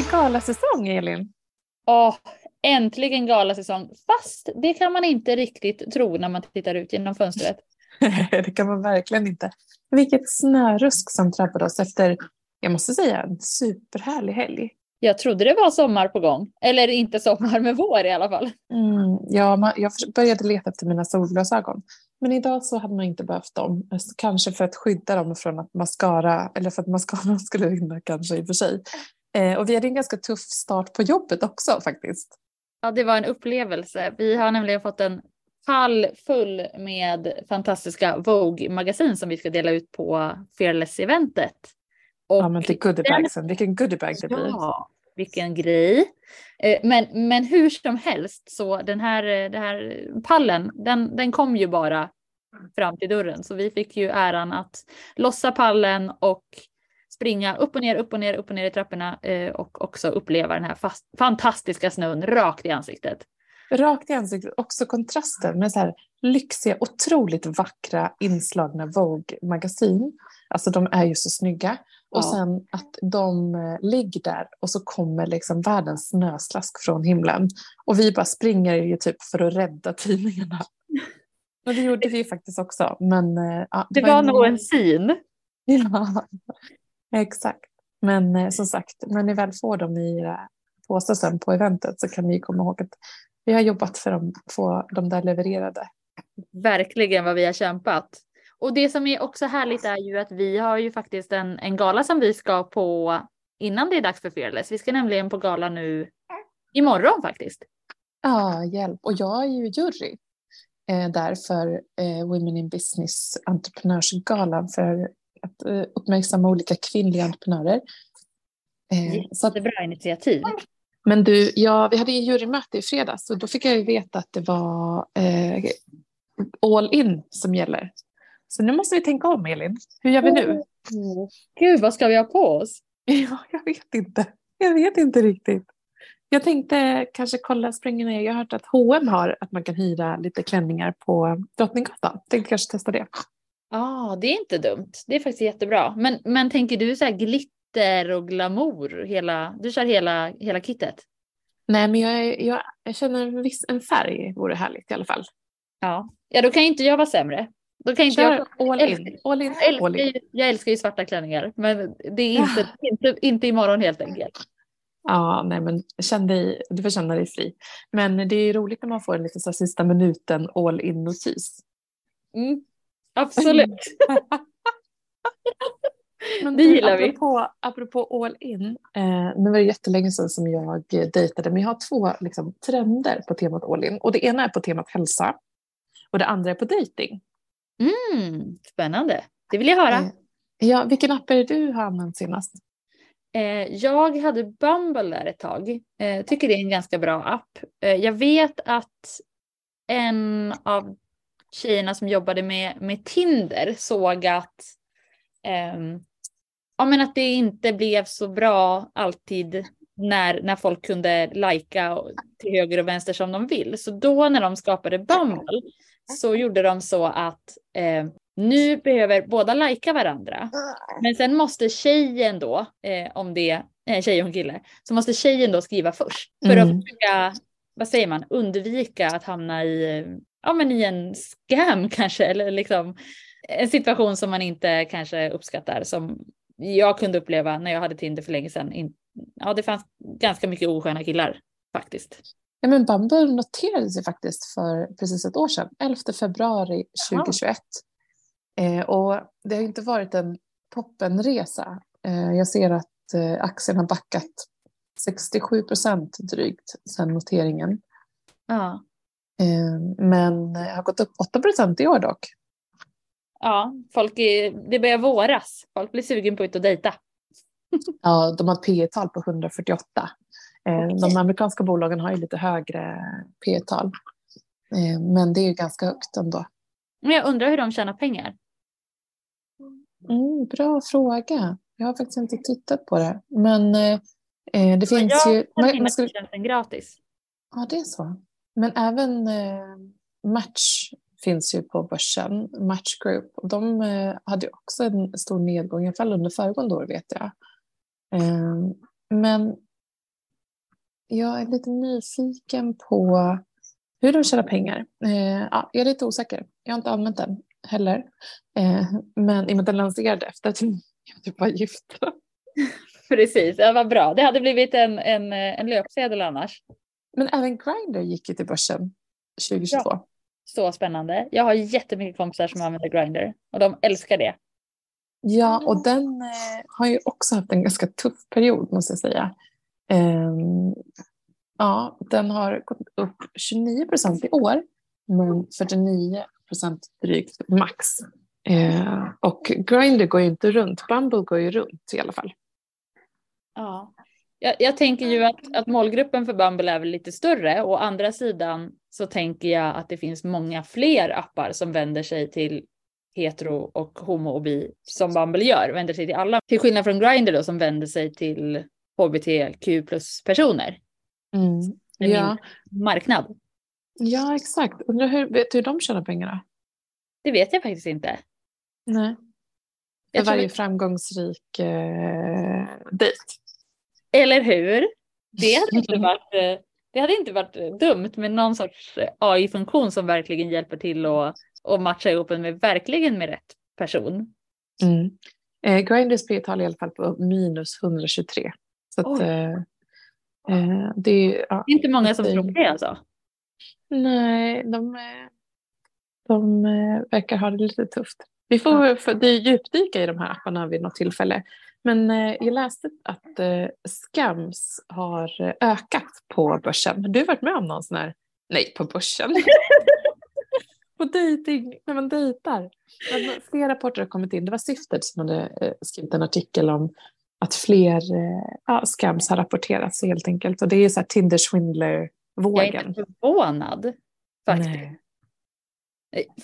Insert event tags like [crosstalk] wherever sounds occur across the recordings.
det galasäsong, Elin? Åh, äntligen galasäsong. Fast det kan man inte riktigt tro när man tittar ut genom fönstret. [laughs] det kan man verkligen inte. Vilket snörusk som drabbade oss efter, jag måste säga, en superhärlig helg. Jag trodde det var sommar på gång. Eller inte sommar, men vår i alla fall. Mm, ja, jag började leta efter mina solglasögon. Men idag så hade man inte behövt dem. Kanske för att skydda dem från att mascara, eller för att mascaran [laughs] skulle rinna kanske i och för sig. Eh, och vi hade en ganska tuff start på jobbet också faktiskt. Ja, det var en upplevelse. Vi har nämligen fått en pall full med fantastiska Vogue-magasin som vi ska dela ut på Fearless-eventet. ja, men till goodiebagsen. Vilken goodiebag det blir. Ja, vilken grej. Eh, men, men hur som helst så den här, eh, den här pallen, den, den kom ju bara fram till dörren. Så vi fick ju äran att lossa pallen och springa upp och ner, upp och ner, upp och ner i trapporna eh, och också uppleva den här fast, fantastiska snön rakt i ansiktet. Rakt i ansiktet, också kontrasten med så här lyxiga, otroligt vackra inslagna Vogue-magasin. Alltså de är ju så snygga. Och ja. sen att de eh, ligger där och så kommer liksom världens snöslask från himlen. Och vi bara springer ju typ för att rädda tidningarna. [laughs] Och det gjorde vi faktiskt också. Men, eh, ja, det var nog en syn. [laughs] Ja, exakt. Men eh, som sagt, när ni väl får dem i era påsar sen på eventet så kan ni komma ihåg att vi har jobbat för att få dem där levererade. Verkligen vad vi har kämpat. Och det som är också härligt är ju att vi har ju faktiskt en, en gala som vi ska på innan det är dags för Fearless. Vi ska nämligen på gala nu imorgon faktiskt. Ja, hjälp. Och jag är ju jury eh, där för eh, Women in Business entreprenörsgalan för att eh, uppmärksamma olika kvinnliga entreprenörer. Eh, så att, bra initiativ. Men du, ja, vi hade jurymöte i fredags och då fick jag ju veta att det var eh, all in som gäller. Så nu måste vi tänka om Elin. Hur gör vi nu? Mm. Gud, vad ska vi ha på oss? [laughs] Ja, jag vet inte. Jag vet inte riktigt. Jag tänkte kanske kolla, springa ner. Jag har hört att H&M har att man kan hyra lite klänningar på Drottninggatan. Tänkte kanske testa det. Ja, ah, det är inte dumt. Det är faktiskt jättebra. Men, men tänker du så här glitter och glamour? Hela, du kör hela, hela kittet? Nej, men jag, jag, jag känner en viss en färg vore härligt i alla fall. Ja, ja då kan inte jag vara sämre. Då kan inte Kör jag, all, in. all in. Jag, all in. jag älskar ju svarta klänningar, men det är inte, [laughs] inte, inte imorgon helt enkelt. Ja, nej men känn dig, du får känna dig fri. Men det är roligt när man får en lite så sista minuten all in-notis. Mm, absolut. [laughs] Men det gillar apropå, vi. Apropå all in, eh, nu var det jättelänge sedan som jag dejtade, men jag har två liksom, trender på temat all in. Och det ena är på temat hälsa och det andra är på dating. Mm, spännande, det vill jag höra. Eh, ja, vilken app är det du har använt senast? Eh, jag hade Bumble där ett tag. Eh, tycker det är en ganska bra app. Eh, jag vet att en av tjejerna som jobbade med, med Tinder såg att, ehm, ja, men att det inte blev så bra alltid när, när folk kunde lajka till höger och vänster som de vill. Så då när de skapade Bumble så gjorde de så att eh, nu behöver båda lajka varandra. Men sen måste tjejen då, eh, om det är eh, tjej och kille, så måste tjejen då skriva först. För mm. att försöka, vad säger man, undvika att hamna i, ja men i en scam kanske, eller liksom en situation som man inte kanske uppskattar som jag kunde uppleva när jag hade Tinder för länge sedan. Ja, det fanns ganska mycket osköna killar faktiskt. Ja, men Bumble noterades ju faktiskt för precis ett år sedan, 11 februari 2021. Eh, och det har inte varit en toppenresa. Eh, jag ser att eh, aktien har backat 67 procent drygt sedan noteringen. Ja. Eh, men har gått upp 8 procent i år dock. Ja, folk är, det börjar våras. Folk blir sugen på att ut och dejta. [laughs] ja, de har ett P tal på 148. Eh, okay. De amerikanska bolagen har ju lite högre P tal. Eh, men det är ju ganska högt ändå. Men jag undrar hur de tjänar pengar. Mm, bra fråga. Jag har faktiskt inte tittat på det. Men eh, eh det finns jag ju... Man, man skulle... tjänsten gratis. Ja, det är så. Men även eh, Match finns ju på börsen, Match Group. De eh, hade också en stor nedgång, i alla fall under föregående år vet jag. Eh, men jag är lite nyfiken på hur de tjänar pengar. Eh, ja, jag är lite osäker. Jag har inte använt den heller. Eh, men i och med att den lanserade efter att jag typ var gift. [laughs] Precis, ja, vad bra. Det hade blivit en, en, en löpsedel annars. Men även Grindr gick ju till börsen 2022. Ja, så spännande. Jag har jättemycket kompisar som använder Grindr och de älskar det. Ja, och den eh, har ju också haft en ganska tuff period måste jag säga. Eh, ja, den har gått upp 29 procent i år, men 49 procent drygt max. Eh, och Grindr går ju inte runt, Bumble går ju runt i alla fall. Ja, jag, jag, tänker ju att, att målgruppen för Bumble är väl lite större. Å andra sidan så tänker jag att det finns många fler appar som vänder sig till hetero och homo och bi som Bumble gör, vänder sig till alla. Till skillnad från Grindr då som vänder sig till hbtq plus personer. Mm. Ja. marknad. Ja, exakt. Undrar hur, vet du hur de tjänar pengar? Då? Det vet jag faktiskt inte. Nej. För varje framgångsrik eh, dejt. Eller hur? Det hade [laughs] inte varit, eh, det hade inte varit dumt med någon sorts AI-funktion som verkligen hjälper till att och matcha ihop en med verkligen med rätt person. Mm. Eh, Grinders P-tal är i alla fall på minus 123. Så att, eh, eh, det, är, ja, det är inte många som det, tror det alltså? Nej, de, de verkar ha det lite tufft. Vi får ja. för, det djupdyka i de här apparna vid något tillfälle. Men eh, jag läste att eh, Skams har ökat på börsen. Har du varit med om någon sån här, nej på börsen, [laughs] på dejting, när man dejtar. Flera rapporter har kommit in, det var Syftet som hade eh, skrivit en artikel om att fler eh, ja, Skams har rapporterats helt enkelt. Och det är så här Tinder Swindler-vågen. Jag är inte förvånad faktiskt. Nej.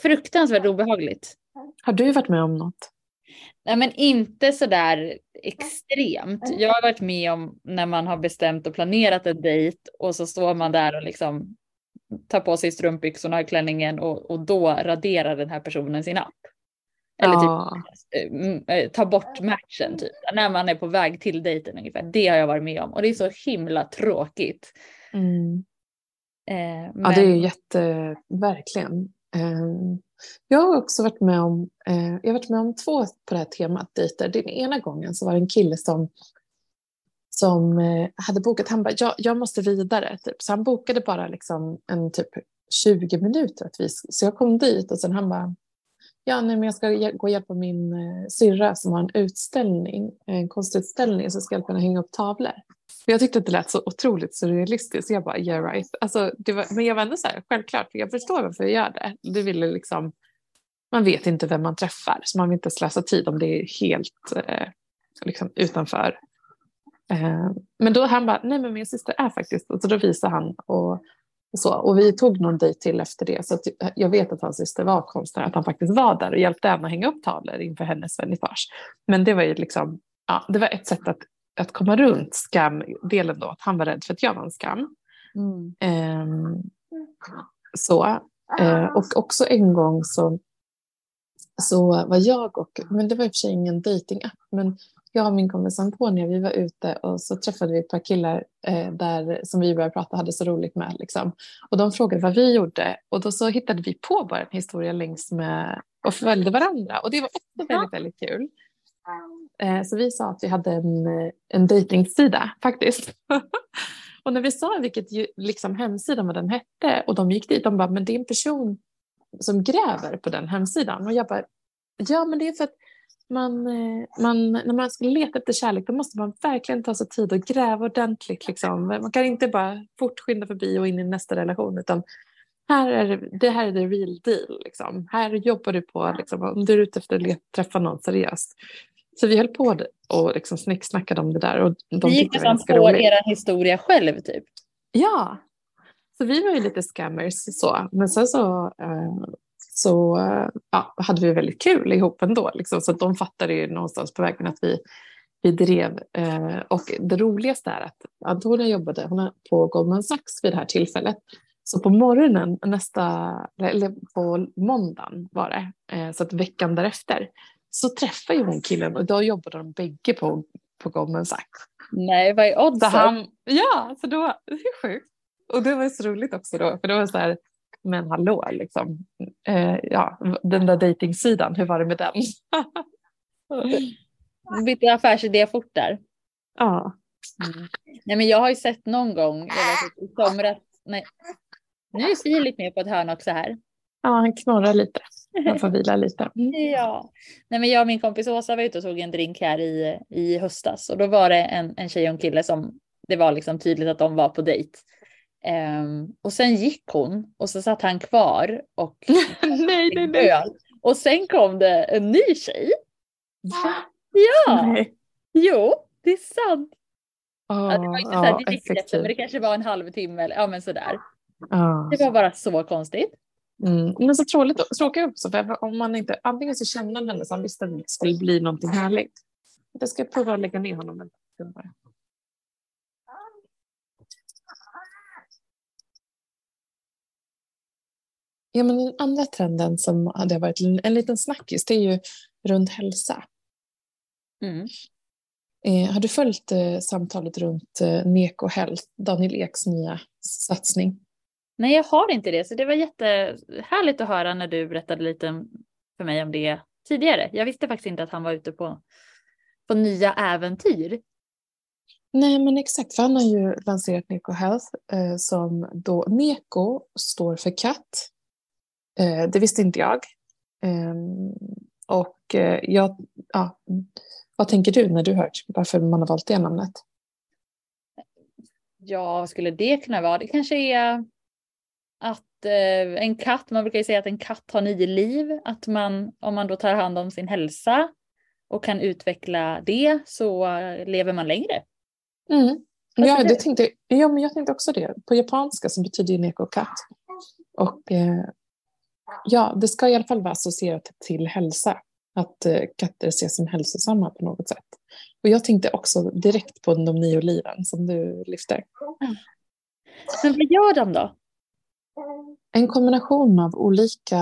Fruktansvärt obehagligt. Har du varit med om något? Nej men inte sådär extremt. Jag har varit med om när man har bestämt och planerat en dejt och så står man där och liksom tar på sig strumpbyxorna och klänningen och, och då raderar den här personen sin app. Eller typ ja. äh, ta bort matchen typ. När man är på väg till dejten ungefär. Det har jag varit med om och det är så himla tråkigt. Mm. Eh, men... Ja det är jätte, verkligen. Ehm, jag har också varit med om, eh, jag har varit med om två på det här temat dejter. Den ena gången så var det en kille som, som eh, hade bokat, han bara, jag, jag måste vidare. Typ. Så han bokade bara liksom en typ 20 minuter. Att vi, så jag kom dit och sen han bara, ja nej, men jag ska gå och hjälpa min eh, syrra som har en utställning, en konstutställning, så ska jag hjälpa henne hänga upp tavlor. Jag tyckte att det lät så otroligt surrealistiskt. Jag bara, yeah right. Alltså, det var, men jag var ändå så här, självklart, jag förstår varför jag gör det. det ville liksom, man vet inte vem man träffar, så man vill inte slösa tid om det är helt eh, liksom, utanför. Eh, men då han bara, nej men min syster är faktiskt, och så då visar han och så. Och vi tog någon dejt till efter det, så jag vet att hans syster var konstnär, att han faktiskt var där och hjälpte henne att hänga upp tavlor inför hennes vernissage. Men det var ju liksom, ja, det var ett sätt att att komma runt skam-delen då, att han var rädd för att jag var en skam. Mm. Um, så. Uh, och också en gång så, så var jag och, men det var i och för sig ingen datingapp, men jag och min kompis Antonia, vi var ute och så träffade vi ett par killar eh, där, som vi började prata hade så roligt med. Liksom. Och de frågade vad vi gjorde och då så hittade vi på bara en historia längs med och följde varandra. Och det var också väldigt, väldigt kul. Eh, så vi sa att vi hade en, en dejtingsida faktiskt. [laughs] och när vi sa vilket liksom, hemsidan vad den hette och de gick dit, de bara, men det är en person som gräver på den hemsidan. Och jag bara, ja men det är för att man, eh, man, när man ska leta efter kärlek då måste man verkligen ta sig tid och gräva ordentligt. Liksom. Man kan inte bara fort skynda förbi och in i nästa relation utan här är det, här är the real deal. Liksom. Här jobbar du på, liksom, om du är ute efter att träffa någon seriöst så vi höll på och liksom snicksnackade om det där. Och de Ni gick nästan på roligt. er historia själv typ? Ja, så vi var ju lite scammers så. Men sen så, uh, så uh, ja, hade vi väldigt kul ihop ändå. Liksom. Så de fattade ju någonstans på vägen att vi, vi drev. Uh, och det roligaste är att Antonia jobbade hon på Goldman Sachs vid det här tillfället. Så på morgonen nästa, eller på måndagen var det, så att veckan därefter så träffade ju hon killen och då jobbade de bägge på på Goldman Sachs. Nej, vad är oddsen? Ja, så då, det är sjukt. Och det var så roligt också då, för det var så här, men hallå, liksom. Eh, ja, den där dejtingsidan, hur var det med den? [laughs] Bytte affärsidé fort där. Ja. Mm. Nej, men jag har ju sett någon gång, i somras, nej, nu är Filip med på ett hörn också här. Ja, han knorrar lite. Han får vila lite. [laughs] Ja. Nej, men jag och min kompis Åsa var ute och tog en drink här i, i höstas och då var det en, en tjej och en kille som det var liksom tydligt att de var på dejt. Um, och sen gick hon och så satt han kvar och [laughs] nej, nej, nej. Och sen kom det en ny tjej. Va? Ja. Nej. Jo, det är sant. Oh, ja, det var inte så här, det gick jätte, men det kanske var en halvtimme eller ja men sådär. Oh. Det var bara så konstigt. Mm. Men så tråkigt, tråkigt också, för om man inte, antingen så kände han henne så han visste att det skulle bli någonting härligt. Jag ska prova att lägga ner honom en stund bara. Ja, men den andra trenden som hade varit en liten snackis, det är ju runt hälsa. Mm. Eh, har du följt eh, samtalet runt eh, Neko Health, Daniel Eks nya satsning? Nej, jag har inte det, så det var jättehärligt att höra när du berättade lite för mig om det tidigare. Jag visste faktiskt inte att han var ute på, på nya äventyr. Nej, men exakt, för han har ju lanserat Neko Health eh, som då Neko står för katt. Eh, det visste inte jag. Ehm, och eh, jag, ja, vad tänker du när du hör varför man har valt det namnet? Ja, vad skulle det kunna vara? Det kanske är att eh, en katt, man brukar ju säga att en katt har nio liv, att man om man då tar hand om sin hälsa och kan utveckla det så lever man längre. Mm. Ja, det tänkte, ja, men jag tänkte också det. På japanska så betyder ju neko katt. Och eh, ja, det ska i alla fall vara associerat till hälsa. Att eh, katter ses som hälsosamma på något sätt. Och jag tänkte också direkt på de nio liven som du lyfter. Mm. Men vad gör de då? En kombination av olika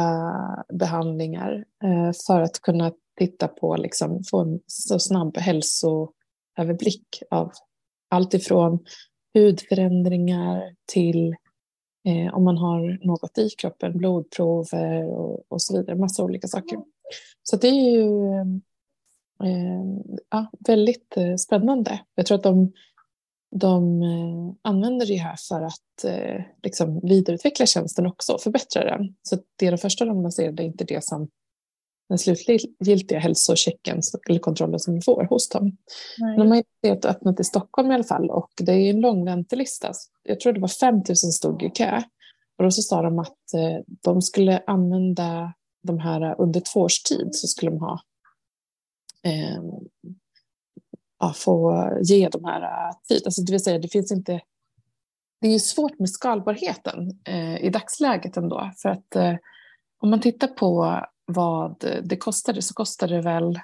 behandlingar eh, för att kunna titta på, liksom, få en så snabb hälsoöverblick av allt ifrån hudförändringar till eh, om man har något i kroppen, blodprover och, och så vidare, massa olika saker. Så det är ju eh, ja, väldigt eh, spännande. Jag tror att de de eh, använder det här för att eh, liksom vidareutveckla tjänsten också och förbättra den. Så det är de första de lanserade är inte det som den slutgiltiga hälsochecken eller kontrollen som vi får hos dem. Nej. De har inte öppnat i Stockholm i alla fall och det är en lång väntelista. Jag tror det var 5 000 stod i kö. Och då så sa de att eh, de skulle använda de här under två års tid så skulle de ha eh, ja, få ge de här äh, tid. Alltså det vill säga, det finns inte... Det är svårt med skalbarheten eh, i dagsläget ändå. För att eh, om man tittar på vad det kostade så kostade det väl...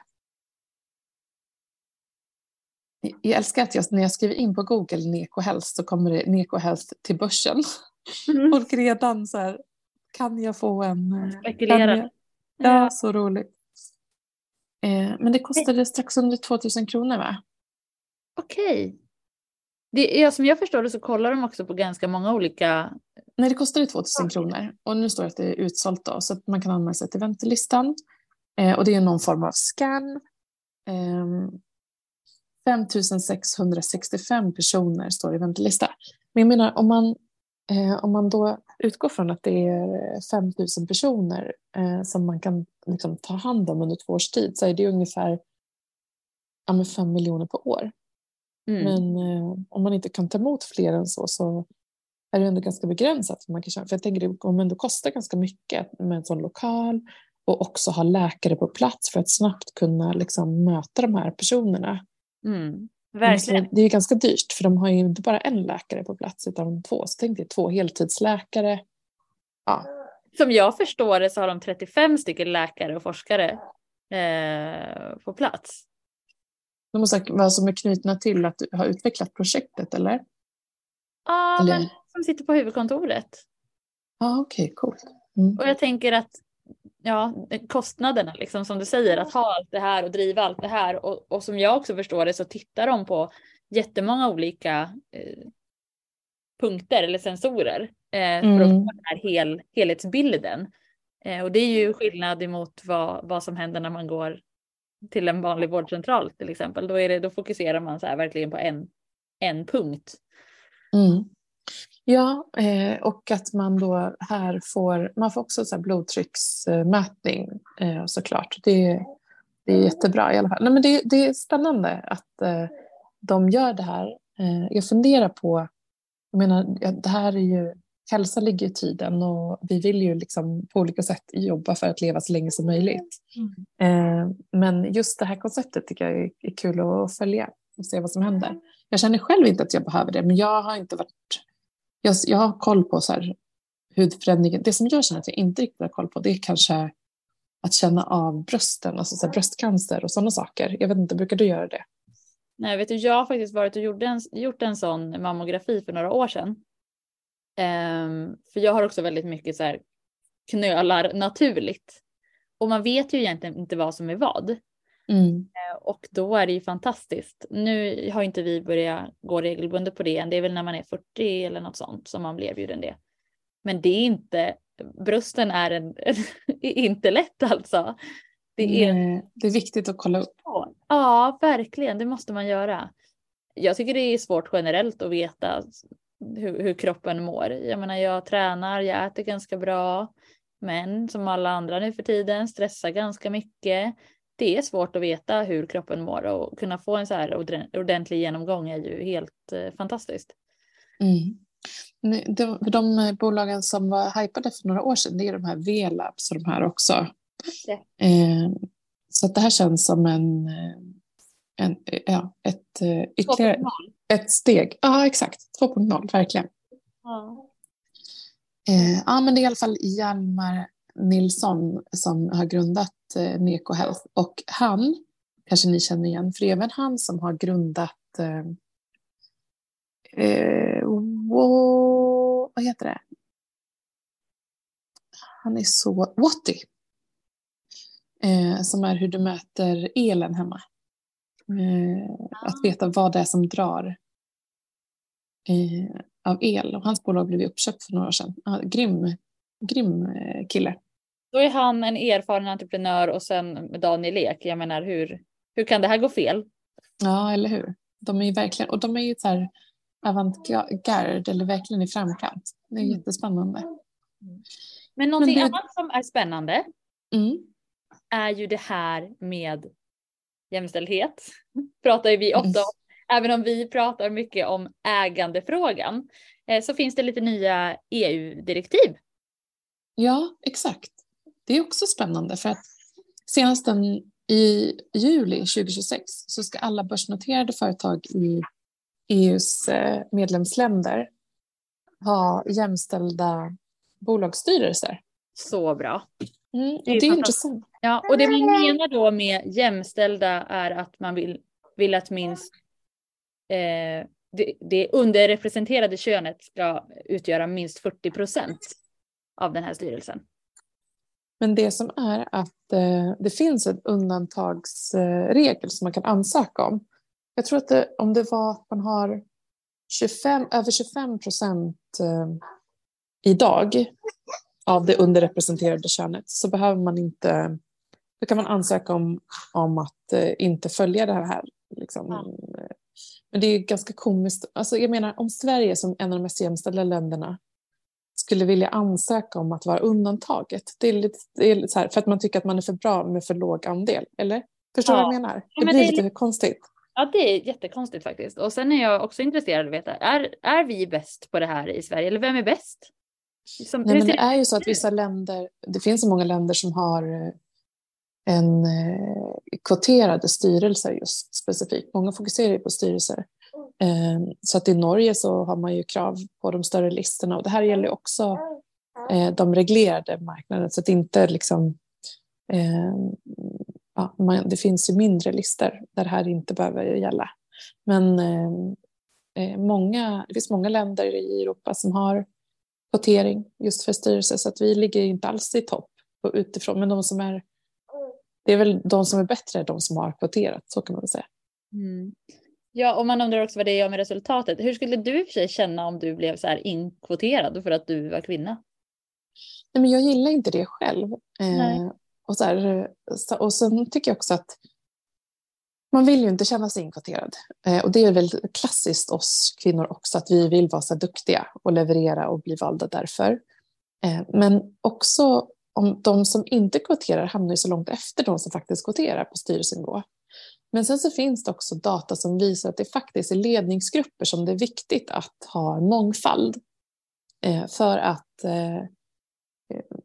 Jag älskar att jag, när jag skriver in på Google Neko Health så kommer det Neko Health till börsen. Mm. [laughs] Folk redan så här, kan jag få en... Eh, Spekulera. Ja, så roligt. Eh, men det kostade strax under 2000 kronor va? Okej. Okay. ja, som jag förstår det så kollar de också på ganska många olika... Nej, det kostade 2000 okay. kronor och nu står det att det är utsålt då, så att man kan anmäla sig till väntelistan. Eh, och det är någon form av scan. Eh, 5665 personer står i väntelista. Men jag menar, om man, eh, om man då utgår från att det är 5000 personer eh, som man kan liksom, ta hand om under två års tid så är det ungefär ja, 5 miljoner på år. Mm. Men eh, om man inte kan ta emot fler än så så är det ändå ganska begränsat. För, man kan, för jag tänker det kommer ändå kosta ganska mycket med en sån lokal och också ha läkare på plats för att snabbt kunna liksom, möta de här personerna. Mm. Verkligen. Det är ganska dyrt för de har ju inte bara en läkare på plats utan två. Så tänk dig två heltidsläkare. Ja. Som jag förstår det så har de 35 stycken läkare och forskare eh, på plats. De måste vara som är knutna till att du har utvecklat projektet, eller? Ja, eller? men som sitter på huvudkontoret. Ja, okej, okay, coolt. Mm. Och jag tänker att ja, kostnaderna liksom som du säger att ha allt det här och driva allt det här och, och som jag också förstår det så tittar de på jättemånga olika eh, punkter eller sensorer eh, mm. för att mm. få den här hel, helhetsbilden. Eh, och det är ju skillnad emot vad, vad som händer när man går till en vanlig vårdcentral till exempel. Då, är det, då fokuserar man så här verkligen på en, en punkt. Mm. Ja, eh, och att man då här får, man får också så här blodtrycksmätning eh, såklart. Det, det är jättebra i alla fall. Nej, men det, det är spännande att eh, de gör det här. Jag funderar på, jag menar, det här är ju, hälsa ligger i tiden och vi vill ju liksom på olika sätt jobba för att leva så länge som möjligt. Mm. Eh, men just det här konceptet tycker jag är, är kul att följa och se vad som händer. Jag känner själv inte att jag behöver det, men jag har inte varit jag, jag har koll på så här, hudförändringen. Det som jag känner att jag inte riktigt har koll på det är kanske att känna av brösten, alltså så här, bröstcancer och sådana saker. Jag vet inte, brukar du göra det? Nej, vet du, jag har faktiskt varit och gjort en, gjort en sån mammografi för några år sedan. Um, för jag har också väldigt mycket så här knölar naturligt. Och man vet ju egentligen inte vad som är vad. Mm. Eh, och då är det ju fantastiskt. Nu har inte vi börjat gå regelbundet på det än. Det är väl när man är 40 eller något sånt som man blir erbjuden det. Men det är inte, brösten är en, [laughs] inte lätt alltså. Det är, Nej, det är viktigt att kolla upp. Ja, verkligen. Det måste man göra. Jag tycker det är svårt generellt att veta hur, hur kroppen mår. Jag menar, jag tränar, jag äter ganska bra. Men som alla andra nu för tiden stressar ganska mycket det är svårt att veta hur kroppen mår och kunna få en så här ordentlig genomgång är ju helt eh, fantastiskt. Mm. De, de bolagen som var hypade för några år sedan, det är de här V-labs och de här också. Eh, så det här känns som en, eh, en ja, ett, eh, ytterligare ett steg. Ja, exakt. 2.0, verkligen. Ja. Eh, ja, men det är i alla fall Hjalmar Nilsson som har grundat eh, Neko Health och han kanske ni känner igen, för även han som har grundat eh, eh, wow, vad heter det? Han är så, Watty, eh, som är hur du mäter elen hemma. Eh, att veta vad det är som drar eh, av el. Och hans bolag blev uppköpt för några år sedan. Ah, grym, grym eh, kille. Då är han en erfaren entreprenör och sen Daniel Ek. Jag menar hur, hur kan det här gå fel? Ja, eller hur. De är ju verkligen, och de är ju så här avantgarde eller verkligen i framkant. Det är mm. jättespännande. Men någonting Men det... annat som är spännande mm. är ju det här med jämställdhet. [laughs] Pratar ju vi ofta om. Även om vi pratar mycket om ägandefrågan eh, så finns det lite nya EU-direktiv. Ja, exakt det är också spännande för att senast den i juli 2026 så ska alla börsnoterade företag i EUs eh, medlemsländer ha jämställda bolagsstyrelser. Så bra. Mm, det, är det är intressant. Ja, och det man menar då med jämställda är att man vill, vill att minst eh, det, det underrepresenterade könet ska utgöra minst 40 procent av den här styrelsen. Men det som är att eh, det finns en undantagsregel som man kan ansöka om. Jag tror att det, om det var att man har 25, över 25 procent eh, idag av det underrepresenterade könet så behöver man inte, då kan man ansöka om, om att eh, inte följa det här. Liksom. Ja. Men det är ganska komiskt. Alltså, jag menar, om Sverige som en av de mest jämställda länderna skulle vilja ansöka om att vara undantaget. Det är lite, det är så här, för att man tycker att man är för bra med för låg andel. Eller? Förstår du ja. vad jag menar? Det ja, blir det lite, lite konstigt. Ja, det är jättekonstigt faktiskt. Och sen är jag också intresserad av att veta, är, är vi bäst på det här i Sverige? Eller vem är bäst? Som, Nej, men det är ju så att vissa länder, det finns så många länder som har eh, en eh, kvoterade styrelser just specifikt. Många fokuserar ju på styrelser. Ehm, så att i Norge så har man ju krav på de större listorna och det här gäller också eh, de reglerade marknaderna så att inte liksom ehm, ja, man, det finns ju mindre listor där det här inte behöver gälla. Men ehm, eh, många, det finns många länder i Europa som har kvotering just för styrelser så att vi ligger inte alls i topp. utifrån. Men de som är, det är väl de som är bättre, de som har kvoterat, så kan man väl säga. Mm. Ja, och man undrar också vad det gör med resultatet. Hur skulle du i och för sig känna om du blev så här inkvoterad för att du var kvinna? Nej, men jag gillar inte det själv. Eh, och, så här, och sen tycker jag också att man vill ju inte känna sig inkvoterad. Eh, och det är väl klassiskt oss kvinnor också, att vi vill vara så duktiga och leverera och bli valda därför. Eh, men också om de som inte kvoterar hamnar ju så långt efter de som faktiskt kvoterar på styrelsenivå. Men sen så finns det också data som visar att det faktiskt är ledningsgrupper som det är viktigt att ha mångfald. Eh, för att eh,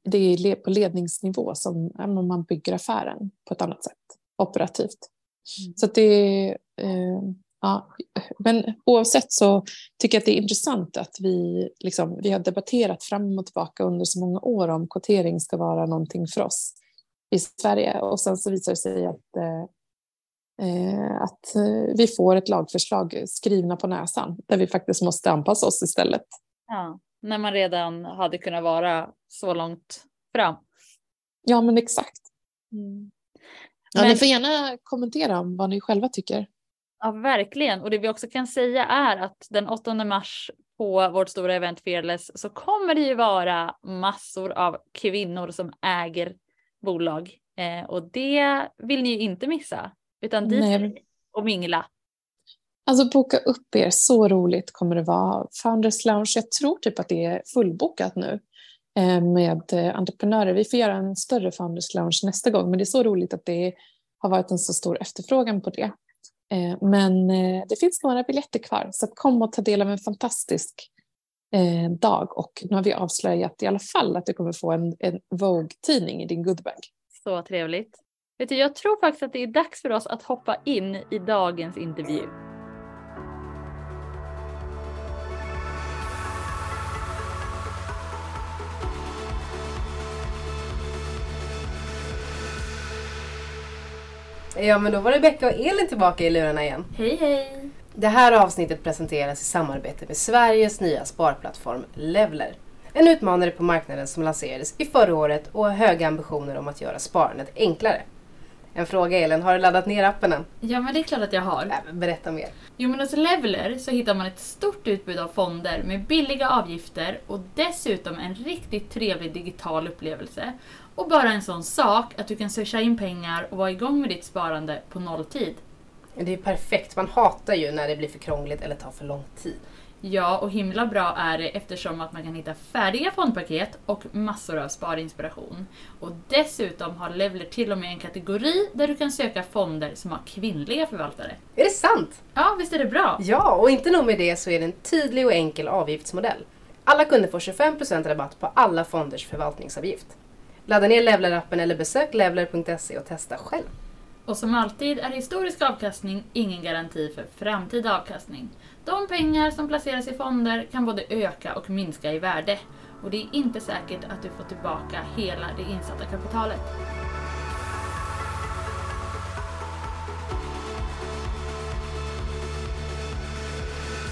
det är på ledningsnivå som man bygger affären på ett annat sätt, operativt. Så det eh, ja, men oavsett så tycker jag att det är intressant att vi, liksom, vi har debatterat fram och tillbaka under så många år om kvotering ska vara någonting för oss i Sverige och sen så visar det sig att eh, Eh, att eh, vi får ett lagförslag skrivna på näsan där vi faktiskt måste anpassa oss istället. Ja, när man redan hade kunnat vara så långt fram. Ja, men exakt. Mm. Ja, men... Ni får gärna kommentera om vad ni själva tycker. Ja, verkligen. Och det vi också kan säga är att den 8 mars på vårt stora event Fearless så kommer det ju vara massor av kvinnor som äger bolag eh, och det vill ni ju inte missa. Utan dit Nej. och mingla. Alltså boka upp er, så roligt kommer det vara. Founders Lounge, jag tror typ att det är fullbokat nu Eh, med eh, entreprenörer. Vi får göra en större Founders Lounge nästa gång, men det är så roligt att det har varit en så stor efterfrågan på det. Eh, men det finns några biljetter kvar, så kom och ta del av en fantastisk dag. Och nu har vi avslöjat i alla fall att du kommer få en, en Vogue-tidning i din goodbag. Så trevligt. Vet du, jag tror faktiskt att det är dags för oss att hoppa in i dagens intervju. Ja men då var Rebecka och Elin tillbaka i lurarna igen. Hej hej! Det här avsnittet presenteras i samarbete med Sveriges nya sparplattform Levler. En utmanare på marknaden som lanserades i förra året och har höga ambitioner om att göra sparandet enklare. En fråga Elin, har du laddat ner appen än? Ja men det är klart att jag har. Ja, berätta mer. Jo men hos Leveler så hittar man ett stort utbud av fonder med billiga avgifter och dessutom en riktigt trevlig digital upplevelse. Och bara en sån sak att du kan swisha in pengar och vara igång med ditt sparande på nolltid. Det är perfekt, man hatar ju när det blir för krångligt eller tar för lång tid. Ja, och himla bra är det eftersom att man kan hitta färdiga fondpaket och massor av sparinspiration. Och dessutom har Levler till och med en kategori där du kan söka fonder som har kvinnliga förvaltare. Är det sant? Ja, visst är det bra? Ja, och inte nog med det så är det en tydlig och enkel avgiftsmodell. Alla kunder får 25% rabatt på alla fonders förvaltningsavgift. Ladda ner Levler-appen eller besök levler.se och testa själv. Och som alltid är historisk avkastning ingen garanti för framtida avkastning. De pengar som placeras i fonder kan både öka och minska i värde och det är inte säkert att du får tillbaka hela det insatta kapitalet.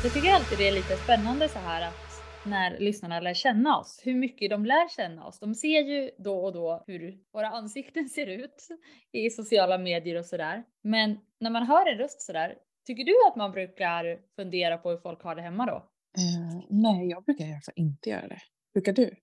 Jag tycker alltid det är lite spännande så här att när lyssnarna lär känna oss, hur mycket de lär känna oss. De ser ju då och då hur våra ansikten ser ut i sociala medier och sådär. Men när man hör en röst sådär Tycker du att man brukar fundera på hur folk har det hemma då? Uh, nej, jag brukar i alla fall inte göra det. Brukar du?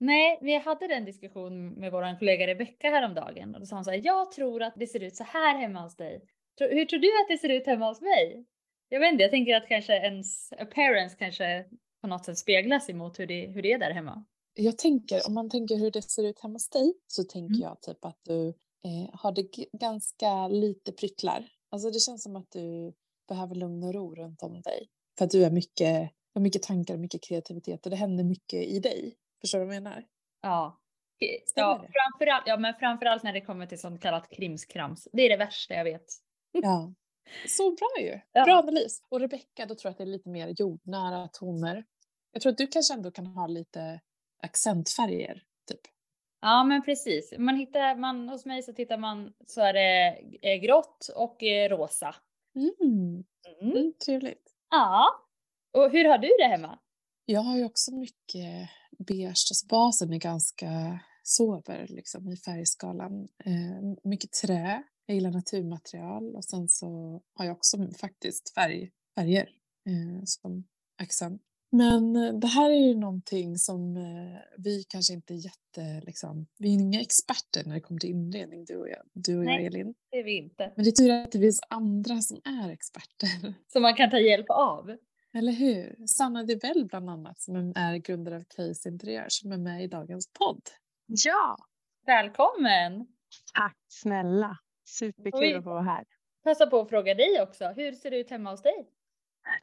Nej, vi hade den diskussion med vår kollega Rebecka häromdagen och då sa hon så här, jag tror att det ser ut så här hemma hos dig. Hur tror du att det ser ut hemma hos mig? Jag vet inte, jag tänker att kanske ens appearance kanske på något sätt speglas emot hur det, hur det är där hemma. Jag tänker, om man tänker hur det ser ut hemma hos dig så tänker mm. jag typ att du eh, har det ganska lite pryttlar Alltså det känns som att du behöver lugn och ro runt om dig. För att du har mycket, har mycket tankar och mycket kreativitet och det händer mycket i dig. Förstår du vad jag menar? Ja. ja, framförallt, ja, men framförallt när det kommer till sånt kallat krimskrams. Det är det värsta jag vet. Ja. Så bra ju! Ja. Bra analys. Och Rebecka, då tror jag att det är lite mer jordnära toner. Jag tror att du kanske ändå kan ha lite accentfärger, typ. Ja men precis. Man hittar, man, hos mig så tittar man så är det eh, grått och eh, rosa. Mm. Mm. Mm, trevligt. Ja. Och hur har du det hemma? Jag har ju också mycket beige. Alltså basen är ganska sover liksom, i färgskalan. Eh, mycket trä, jag gillar naturmaterial och sen så har jag också faktiskt färg, färger eh, som accent. Men eh, det här är ju någonting som eh, vi kanske inte är jätte... Liksom, vi är inga experter när det kommer till inredning, du och jag, du och jag Elin. det är vi inte. Men det är tur att det finns andra som är experter. [laughs] Som man kan ta hjälp av. Eller hur? Sanna Divell bland annat som är grundare av Case Interiör som är med i dagens podd. Ja! Välkommen! Tack snälla! Superkul att få vara här. Passa på att fråga dig också. Hur ser det ut hemma hos dig?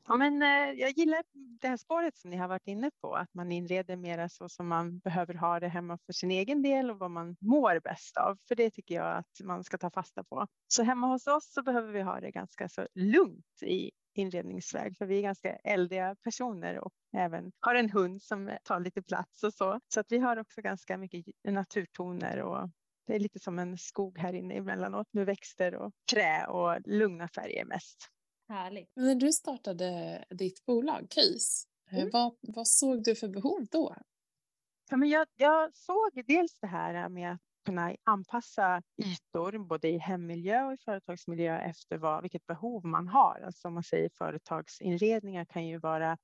Ja, men, eh, jag gillar det här spåret som ni har varit inne på, att man inreder mera så som man behöver ha det hemma för sin egen del och vad man mår bäst av. För det tycker jag att man ska ta fasta på. Så hemma hos oss så behöver vi ha det ganska så lugnt i inredningsväg, för vi är ganska eldiga personer och även har en hund som tar lite plats och så. Så att vi har också ganska mycket naturtoner och det är lite som en skog här inne emellanåt med växter och trä och lugna färger mest. Härligt. när du startade ditt bolag KIS, eh, mm. vad, vad såg du för behov då? Ja, men jag, jag såg dels det här med att kunna anpassa ytor både i hemmiljö och i företagsmiljö efter vad, vilket behov man har. Alltså om man säger företagsinredningar kan ju vara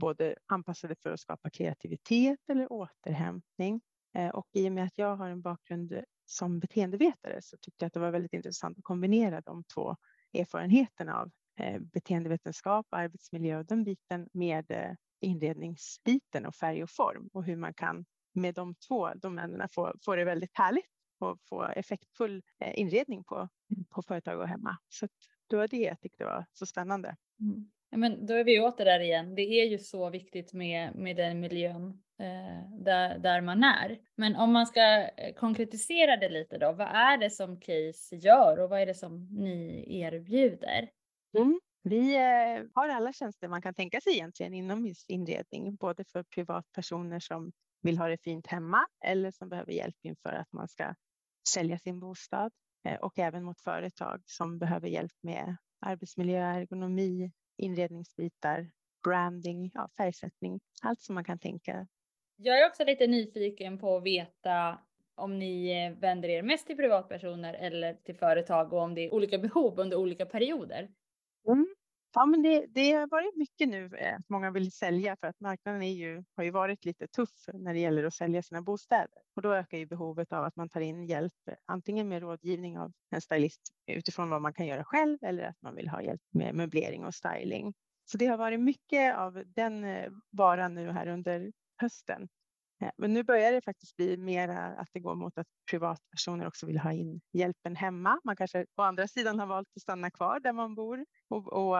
både anpassade för att skapa kreativitet eller återhämtning. Eh, och i och med att jag har en bakgrund som beteendevetare så tyckte jag att det var väldigt intressant att kombinera de två erfarenheterna av beteendevetenskap, arbetsmiljö och den biten med eh, inredningsbiten och färg och form och hur man kan med de två domänerna få, få det väldigt härligt och få effektfull eh, inredning på, på företag och hemma. Så det var det jag tyckte var så spännande. Mm. Ja, men då är vi åter där igen. Det är ju så viktigt med, med den miljön eh, där, där man är. Men om man ska konkretisera det lite då, vad är det som Case gör och vad är det som ni erbjuder? Mm. Vi eh, har alla tjänster man kan tänka sig egentligen inom inredning, både för privatpersoner som vill ha det fint hemma eller som behöver hjälp inför att man ska sälja sin bostad eh, och även mot företag som behöver hjälp med arbetsmiljö, ergonomi, inredningsbitar, branding, ja, färgsättning, allt som man kan tänka. Jag är också lite nyfiken på att veta om ni eh, vänder er mest till privatpersoner eller till företag och om det är olika behov under olika perioder. Mm. Ja, men det, det har varit mycket nu eh, att många vill sälja för att marknaden är ju, har ju varit lite tuff när det gäller att sälja sina bostäder. Och då ökar ju behovet av att man tar in hjälp, eh, antingen med rådgivning av en stylist utifrån vad man kan göra själv eller att man vill ha hjälp med möblering och styling. Så det har varit mycket av den eh, varan nu här under hösten. Men nu börjar det faktiskt bli mer att det går mot att privatpersoner också vill ha in hjälpen hemma. Man kanske å andra sidan har valt att stanna kvar där man bor och, och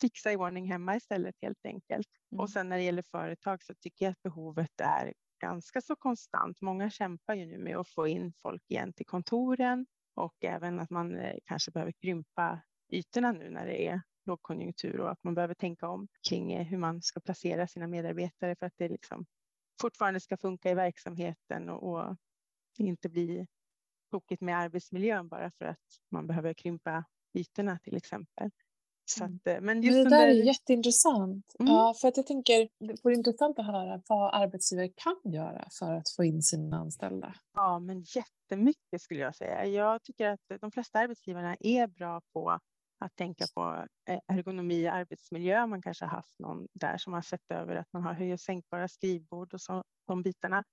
fixa i ordning hemma istället helt enkelt. Mm. Och sen när det gäller företag så tycker jag att behovet är ganska så konstant. Många kämpar ju nu med att få in folk igen till kontoren och även att man eh, kanske behöver krympa ytorna nu när det är lågkonjunktur och att man behöver tänka om kring eh, hur man ska placera sina medarbetare för att det liksom fortfarande ska funka i verksamheten och, och inte bli tokigt med arbetsmiljön bara för att man behöver krympa ytorna till exempel. Så mm. att, eh, men, men det där är jätteintressant. Mm. Ja, för att jag tänker, det vore intressant att höra vad arbetsgivare kan göra för att få in sina anställda. Ja, men jättemycket skulle jag säga. Jag tycker att de flesta arbetsgivarna är bra på att tänka på eh, ergonomi och arbetsmiljö. Man kanske har haft någon där som har sett över att man har höj och sänkbara skrivbord och så, de bitarna.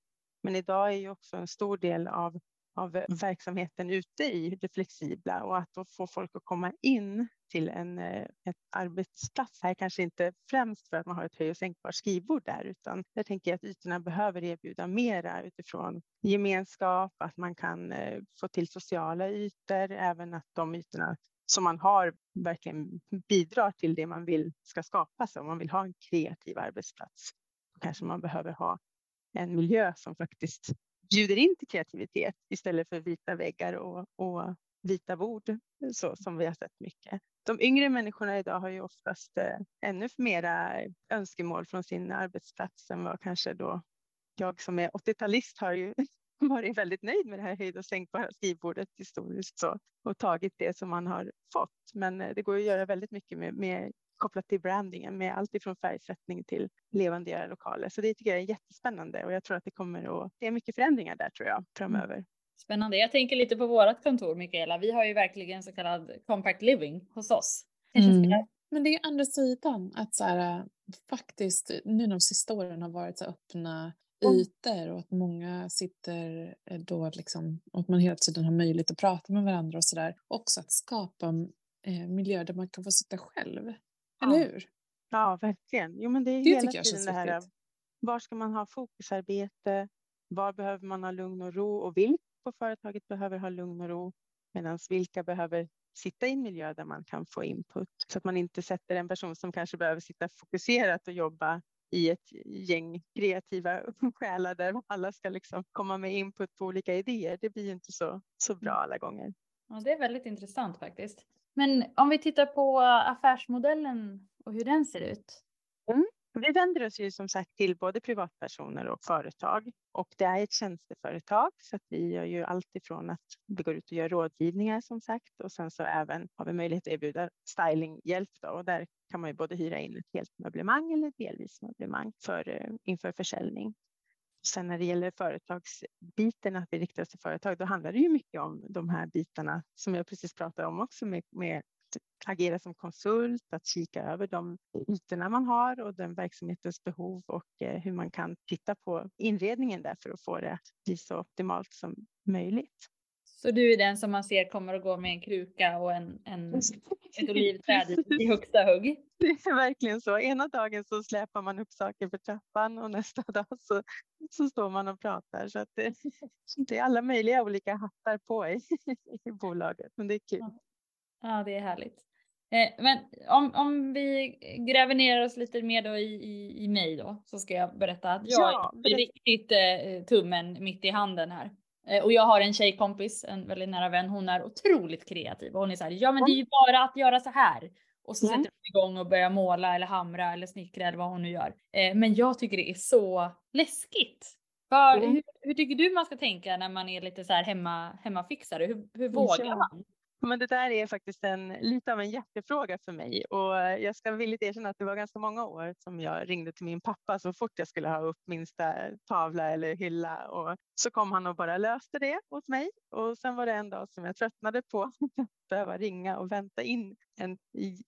Men idag är ju också en stor del av, av verksamheten ute i det flexibla och att då få folk att komma in till en eh, ett arbetsplats här, kanske inte främst för att man har ett höj och sänkbart skrivbord där, utan jag tänker att ytorna behöver erbjuda mera utifrån gemenskap, att man kan eh, få till sociala ytor, även att de ytorna som man har verkligen bidrar till det man vill ska skapas. Om man vill ha en kreativ arbetsplats då kanske man behöver ha en miljö som faktiskt bjuder in till kreativitet istället för vita väggar och, och vita bord så som vi har sett mycket. De yngre människorna idag har ju oftast eh, ännu mera önskemål från sin arbetsplats än vad kanske då jag som är 80-talist har ju [laughs] varit väldigt nöjd med det här höjd och sänkbara skrivbordet historiskt så och tagit det som man har fått. Men eh, det går att göra väldigt mycket med, med kopplat till brandingen med allt ifrån färgsättning till levande lokaler. Så det tycker jag är jättespännande och jag tror att det kommer att det är mycket förändringar där tror jag framöver. Spännande. Jag tänker lite på vårt kontor, Mikaela. Vi har ju verkligen så kallad compact living hos oss. Mm. Men det är andra sidan att så här, faktiskt nu de sista åren har varit så öppna ytor och att många sitter eh, då liksom och att man hela tiden har möjlighet att prata med varandra och så där. Också att skapa eh, miljöer där man kan få sitta själv. Ja. Eller hur? Ja, verkligen. Jo, men det är Det hela tiden det här. viktigt. Var ska man ha fokusarbete? Var behöver man ha lugn och ro? Och vilka på företaget behöver ha lugn och ro? Medan vilka behöver sitta i en miljö där man kan få input? Så att man inte sätter en person som kanske behöver sitta fokuserat och jobba i ett gäng kreativa [laughs] själar där alla ska liksom komma med input på olika idéer. Det blir ju inte så, så bra alla gånger. Ja, det är väldigt intressant faktiskt. Men om vi tittar på affärsmodellen och hur den ser ut. Vi vänder oss ju som sagt till både privatpersoner och företag och det är ett tjänsteföretag så att vi gör ju allt ifrån att vi går ut och gör rådgivningar som sagt och sen så även har vi möjlighet att erbjuda stylinghjälp då och där kan man ju både hyra in ett helt möblemang eller delvis möblemang för, eh, inför försäljning. Sen när det gäller företagsbiten, att vi riktar oss till företag, då handlar det ju mycket om de här bitarna som jag precis pratade om också med, med att agera som konsult, att kika över de ytorna man har och den verksamhetens behov och eh, hur man kan titta på inredningen där för att få det att bli så optimalt som möjligt. Så du är den som man ser kommer att gå med en kruka och en, en, ett olivträd i- högsta hugg. [laughs] Det är verkligen så. Ena dagen så släpar man upp saker för trappan och nästa [laughs] dag så, så står man och pratar. Så att det, det är alla möjliga olika hattar på i, [laughs] i bolaget, men det är kul. Ja, det är härligt. Eh, men om, om vi gräver ner oss lite mer då i, i, i mig då så ska jag berätta att jag Ja, är riktigt eh, tummen mitt i handen här. Eh, och jag har en tjejkompis, en väldigt nära vän. Hon är otroligt kreativ och hon är så här, ja men det är ju bara att göra så här. Och så Mm. sätter hon igång och börjar måla eller hamra eller snickra eller vad hon nu gör. Eh, men jag tycker det är så läskigt. För, Mm. hur, hur tycker du man ska tänka när man är lite så här hemma, hemmafixare? Hur, hur vågar man? Men det där är faktiskt en, lite av en hjärtefråga för mig och jag ska villigt erkänna att det var ganska många år som jag ringde till min pappa så fort jag skulle ha upp minsta tavla eller hylla och så kom han och bara löste det åt mig och sen var det en dag som jag tröttnade på [laughs] att behöva ringa och vänta in en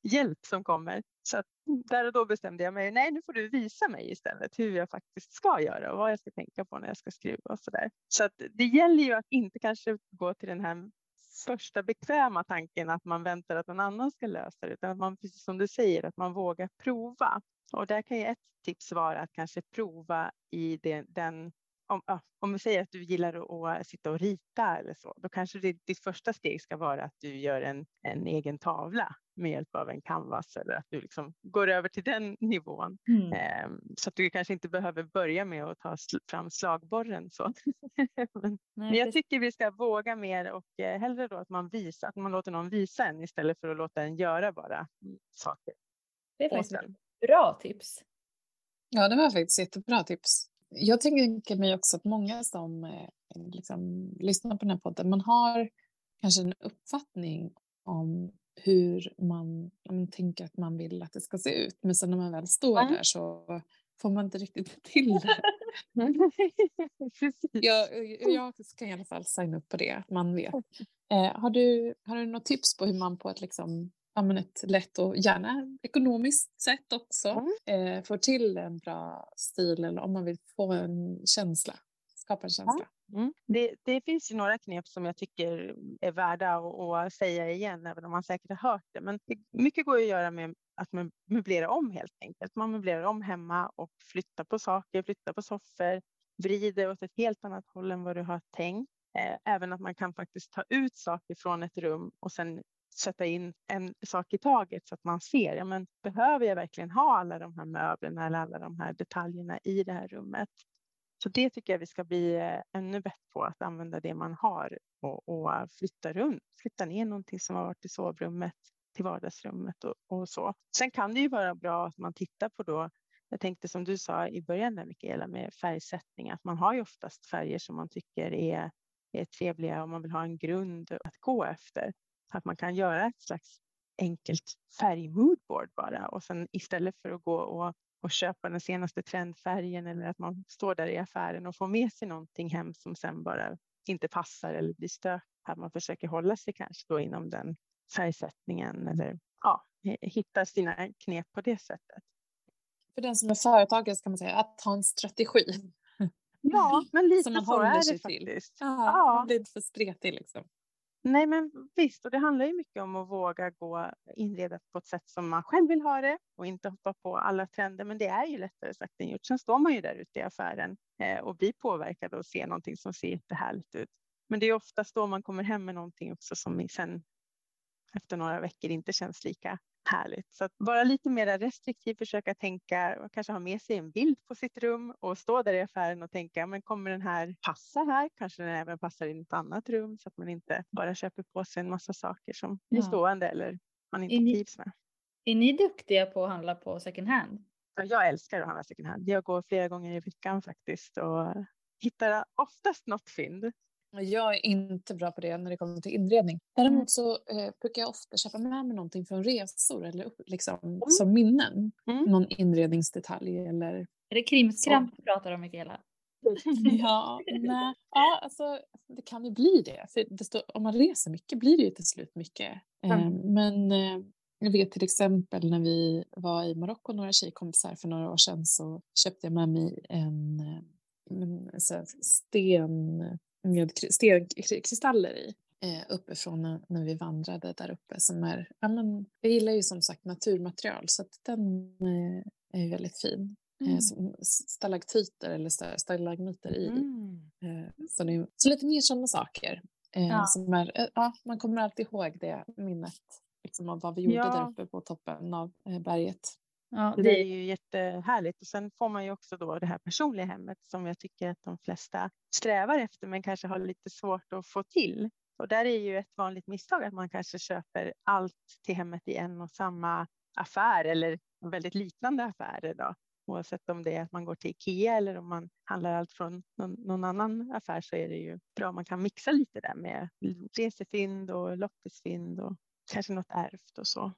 hjälp som kommer. Så att där och då bestämde jag mig, nej nu får du visa mig istället hur jag faktiskt ska göra och vad jag ska tänka på när jag ska skruva och sådär. Så att det gäller ju att inte kanske gå till den här första bekväma tanken att man väntar att någon annan ska lösa det, utan att man, precis som du säger, att man vågar prova. Och där kan ju ett tips vara att kanske prova i den, den om, om vi säger att du gillar att, att sitta och rita eller så, då kanske det, ditt första steg ska vara att du gör en, en egen tavla med hjälp av en canvas eller att du liksom går över till den [laughs] nivån. Mm. Ehm, så att du kanske inte behöver börja med att ta sl- fram slagborren. Så. [laughs] Men Nej, men jag tycker vi ska våga mer och eh, hellre då att man visar, att man låter någon visa en istället för att låta en göra bara saker. det är faktiskt ett bra tips. Ja, det var faktiskt jättebra tips. Jag tänker mig också att många som eh, liksom, lyssnar på den här podden, man har kanske en uppfattning om hur man, man tänker att man vill att det ska se ut. Men sen när man väl står Mm. där så får man inte riktigt [laughs] till det. [laughs] Jag, jag kan i alla fall signa upp på det, att man vet. Eh, har, du, har du något tips på hur man på ett, liksom, ja, ett lätt och gärna ekonomiskt sätt också eh, får till en bra stil eller om man vill få en känsla, skapa en känsla? Mm. Det, det finns ju några knep som jag tycker är värda att, att säga igen, även om man säkert har hört det. Men det, mycket går ju att göra med att man möblerar om helt enkelt. Man möblerar om hemma och flyttar på saker, flyttar på soffor, vrider åt ett helt annat håll än vad du har tänkt. Eh, även att man kan faktiskt ta ut saker från ett rum och sen sätta in en sak i taget så att man ser, ja, men behöver jag verkligen ha alla de här möblerna eller alla de här detaljerna i det här rummet? Så det tycker jag vi ska bli eh, ännu bättre på, att använda det man har och, och flytta runt, flytta ner någonting som har varit i sovrummet till vardagsrummet och, och så. Sen kan det ju vara bra att man tittar på då, jag tänkte som du sa i början där Mikaela med färgsättning, att man har ju oftast färger som man tycker är, är trevliga och man vill ha en grund att gå efter. Att man kan göra ett slags enkelt färgmoodboard bara och sen istället för att gå och, och köpa den senaste trendfärgen eller att man står där i affären och får med sig någonting hem som sen bara inte passar eller blir stök. Att man försöker hålla sig kanske då inom den färgsättningen eller ja, hitta sina knep på det sättet. För den som är företagare ska man säga att ha en strategi. Ja, men [laughs] lite så håller är det till. faktiskt. Ja, Ja. Blir inte för spretig liksom. Nej, men visst, och det handlar ju mycket om att våga gå inreda på ett sätt som man själv vill ha det och inte hoppa på alla trender. Men det är ju lättare sagt än gjort. Sen står man ju där ute i affären eh, och blir påverkad och ser någonting som ser jättehärligt ut. Men det är oftast då man kommer hem med någonting också som sen efter några veckor inte känns lika härligt. Så att vara lite mer restriktiv, försöka tänka och kanske ha med sig en bild på sitt rum och stå där i affären och tänka, men kommer den här passa här? Kanske den även passar i ett annat rum så att man inte bara köper på sig en massa saker som blir Ja. stående eller man inte Är ni- trivs med. Är ni duktiga på att handla på second hand? Ja, Jag älskar att handla second hand. Jag går flera gånger i veckan faktiskt och hittar oftast något fynd. Jag är inte bra på det när det kommer till inredning. Däremot så eh, brukar jag ofta köpa med mig någonting från resor eller upp, liksom, som minnen. Mm. Någon inredningsdetalj eller... Är det krimskramp du pratar om Mikaela? [laughs] Ja, nej. ja alltså, det kan ju bli det. För det står, om man reser mycket blir det ju till slut mycket. Eh, Mm. men eh, jag vet till exempel när vi var i Marocko, några tjejkompisar för några år sedan, så köpte jag med mig en, eh, en här sten med kri- stenkristaller i eh, uppifrån när, när vi vandrade där uppe. Som är, ja, men, jag gillar ju som sagt naturmaterial så att den eh, är väldigt fin. Eh, Mm. som stalaktyter eller sta- stalagmiter i. Mm. Eh, Så, det, så lite mer sådana saker. Eh, Ja. som är, eh, ja, man kommer alltid ihåg det minnet liksom, av vad vi gjorde Ja. där uppe på toppen av eh, berget. Ja, Det det är ju jättehärligt och sen får man ju också då det här personliga hemmet som jag tycker att de flesta strävar efter men kanske har lite svårt att få till. Och där är ju ett vanligt misstag att man kanske köper allt till hemmet i en och samma affär eller väldigt liknande affärer då. Oavsett om det är att man går till Ikea eller om man handlar allt från någon, någon annan affär så är det ju bra om man kan mixa lite där med resefynd och loppisfynd och kanske något ärvt och så.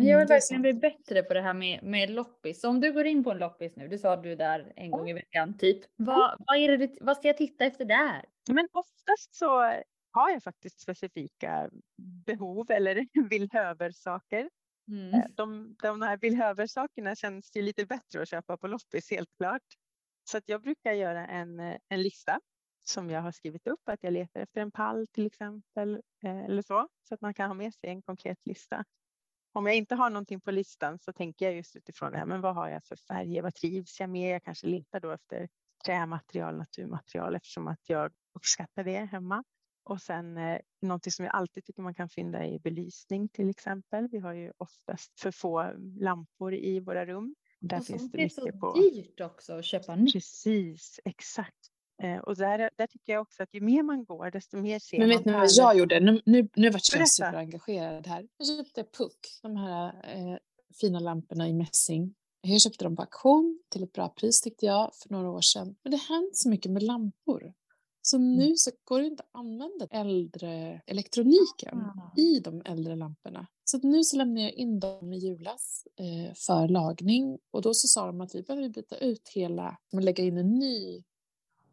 Men jag Mm, vill det är verkligen bli bättre på det här med, med loppis. Så om du går in på en loppis nu, du sa du är där en gång i veckan typ. Vad, vad, är det, vad ska jag titta efter där? Men oftast så har jag faktiskt specifika behov eller [laughs] villhöver-saker. Mm. Eh, De, de här villhöver-sakerna känns ju lite bättre att köpa på loppis helt klart. Så att jag brukar göra en, eh, en lista som jag har skrivit upp att jag letar efter en pall till exempel eh, eller så. Så att man kan ha med sig en konkret lista. Om jag inte har någonting på listan så tänker jag just utifrån det här, men vad har jag för färger? Vad trivs jag med? Jag kanske letar då efter trämaterial, naturmaterial eftersom att jag uppskattar det hemma. Och sen eh, någonting som jag alltid tycker man kan fynda är belysning till exempel. Vi har ju oftast för få lampor i våra rum. Där Och finns sånt det är så mycket på. dyrt också att köpa nytt. Precis, exakt. Eh, och där, där tycker jag också att ju mer man går, desto mer ser Men man vet ni vad jag gjorde? Nu, nu, nu vart jag superengagerad här. Jag köpte Puck, de här eh, fina lamporna i mässing. Jag köpte dem på auktion till ett bra pris tyckte jag för några år sedan. Men det har hänt så mycket med lampor. Så Mm. nu så går det inte att använda äldre elektroniken Ah. i de äldre lamporna. Så nu så lämnar jag in dem i julas eh, för lagning och då så sa de att vi behöver byta ut hela, och lägga in en ny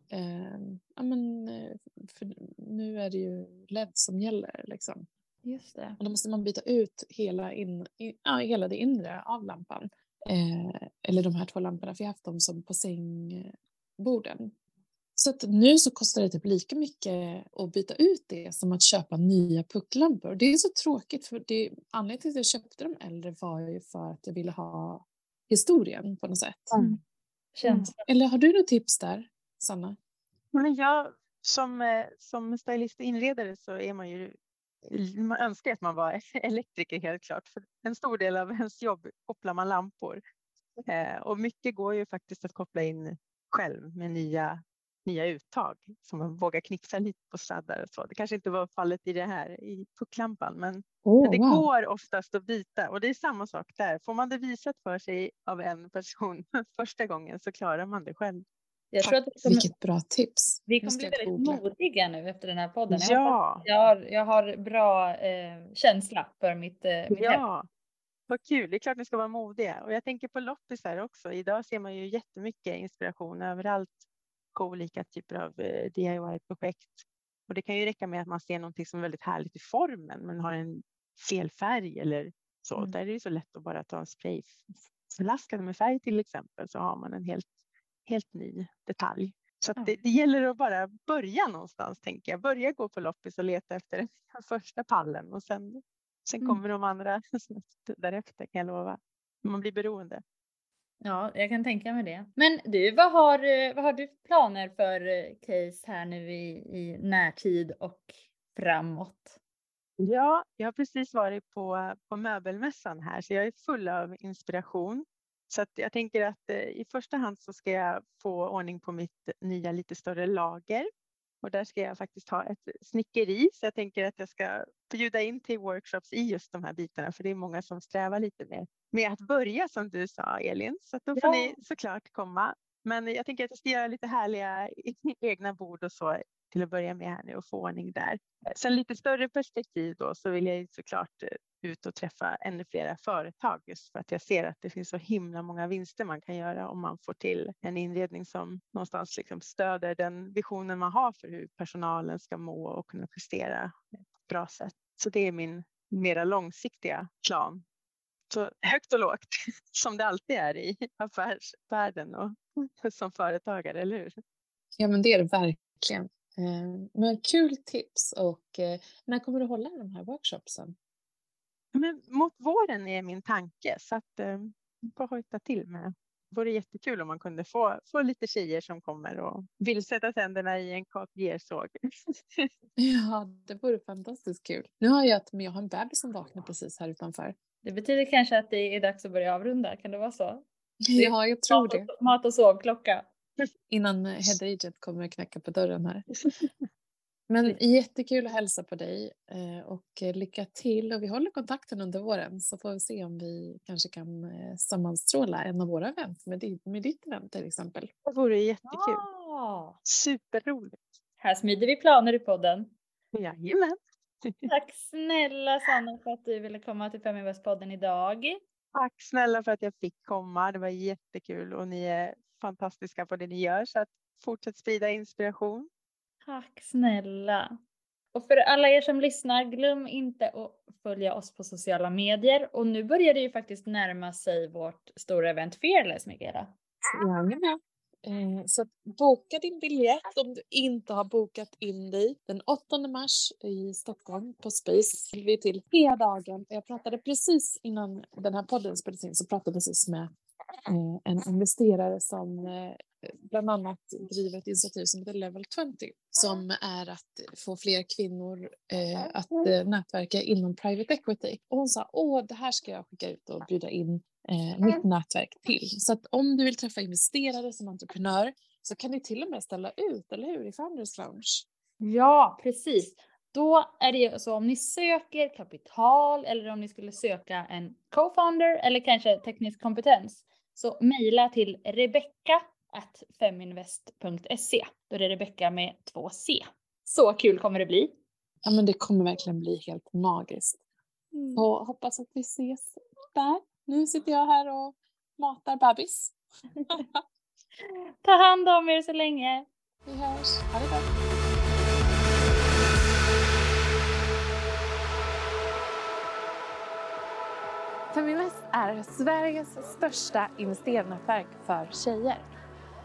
Eh, ja, men, eh, för nu är det ju LED som gäller. Liksom. Just det. Och då måste man byta ut hela, in, ja, hela det inre av lampan. Eh, eller de här två lamporna, för jag har haft dem som på sängborden. Så att nu så kostar det typ lika mycket att byta ut det som att köpa nya pucklampor. Det är så tråkigt, för det, anledningen till att jag köpte de äldre var ju för att jag ville ha historien på något sätt. Mm. Känns Eller har du något tips där, Sanna? Men jag, som, eh, som stylist och inredare så är man ju man önskar att man var [laughs] elektriker helt klart. För en stor del av ens jobb kopplar man lampor. Eh, och mycket går ju faktiskt att koppla in själv med nya, nya uttag. Så man vågar knixa lite på sladdar och så. Det kanske inte var fallet i det här i pucklampan. Men, Oh, men det går oftast att byta. Och det är samma sak där. Får man det visat för sig av en person [laughs] första gången så klarar man det själv. Jag tror att vi kommer, Vilket bra tips. Vi kommer bli väldigt googla. modiga nu efter den här podden. Ja. Jag, har, jag har bra eh, känsla för mitt, eh, mitt Ja, hem. vad kul. Det är klart ni ska vara modiga. Och jag tänker på loppisar också. Idag ser man ju jättemycket inspiration överallt på olika typer av eh, DIY-projekt. Och det kan ju räcka med att man ser någonting som är väldigt härligt i formen men har en fel färg eller så. Mm. Där är det så lätt att bara ta en sprayflaska med färg till exempel så har man en helt, helt ny detalj. Så det, det, gäller att bara börja någonstans tänker jag. Börja gå på loppis och leta efter den första pallen och sen, sen mm. kommer de andra [laughs] därefter kan jag lova. Man blir beroende. Ja, jag kan tänka mig det. Men du, vad har, vad har du planer för eh, case här nu i, i närtid och framåt? Ja, jag har precis varit på, på möbelmässan här så jag är full av inspiration. Så jag tänker att eh, i första hand så ska jag få ordning på mitt nya lite större lager. Och där ska jag faktiskt ha ett snickeri så jag tänker att jag ska bjuda in till workshops i just de här bitarna för det är många som strävar lite med, med att börja som du sa Elin. Så då får ja. ni såklart komma. Men jag tänker att jag ska göra lite härliga [laughs] egna bord och så till att börja med här nu och få ordning där. Sen lite större perspektiv då så vill jag såklart eh, ut och träffa ännu flera företag just för att jag ser att det finns så himla många vinster man kan göra om man får till en inredning som någonstans liksom stöder den visionen man har för hur personalen ska må och kunna prestera på ett bra sätt. Så det är min mera långsiktiga plan. Så högt och lågt [laughs] som det alltid är i affärsvärlden och [laughs] som företagare, eller hur? Ja, men det är det verkligen. Eh, men kul tips och eh, när kommer du hålla de här workshopsen? Men mot våren är min tanke så att eh, får hojta till med. Det vore jättekul om man kunde få, få lite tjejer som kommer och vill sätta tänderna i en kapiersåg. [laughs] ja, det vore fantastiskt kul. Nu har jag att jag har en bebis som vaknar precis här utanför. Det betyder kanske att det är dags att börja avrunda, kan det vara så? Ja, jag tror det. Mat och sovklocka. Innan Head Agent kommer knacka på dörren här. [laughs] Men jättekul att hälsa på dig eh, och lycka till. Och vi håller kontakten under våren så får vi se om vi kanske kan eh, sammanstråla en av våra event med ditt, med ditt event till exempel. Det vore jättekul. Ah. Superroligt. Här smider vi planer i podden. Jajamän. [laughs] Tack snälla Sanna för att du ville komma till Feminvest-podden idag. Tack snälla för att jag fick komma. Det var jättekul och ni är fantastiska på det ni gör så att fortsätt sprida inspiration. Tack snälla. Och för alla er som lyssnar, glöm inte att följa oss på sociala medier. Och nu börjar det ju faktiskt närma sig vårt stora event Fearless, Mikaela. Jajamän. Eh, så boka din biljett om du inte har bokat in dig. Den 8 mars i Stockholm på Space vi till hela dagen. Jag pratade precis innan den här podden spelades in så pratade jag precis med eh, en investerare som eh, bland annat driver ett initiativ som heter Level 20 som är att få fler kvinnor eh, att eh, nätverka inom private equity. Och hon sa åh, det här ska jag skicka ut och bjuda in eh, mitt nätverk till. Så att om du vill träffa investerare som entreprenör så kan ni till och med ställa ut, eller hur, i Founders Lounge? Ja, precis. Då är det så om ni söker kapital eller om ni skulle söka en co-founder eller kanske teknisk kompetens så mejla till Rebecka feminvest.se. Då är det Rebecka med två C. Så kul kommer det bli. Ja, men det kommer verkligen bli helt magiskt. Mm. Så hoppas att vi ses där. Nu sitter jag här och matar bebis. [laughs] Ta hand om er så länge. Vi hörs. Ha det bra. Feminvest är Sveriges största investeringsnätverk för tjejer.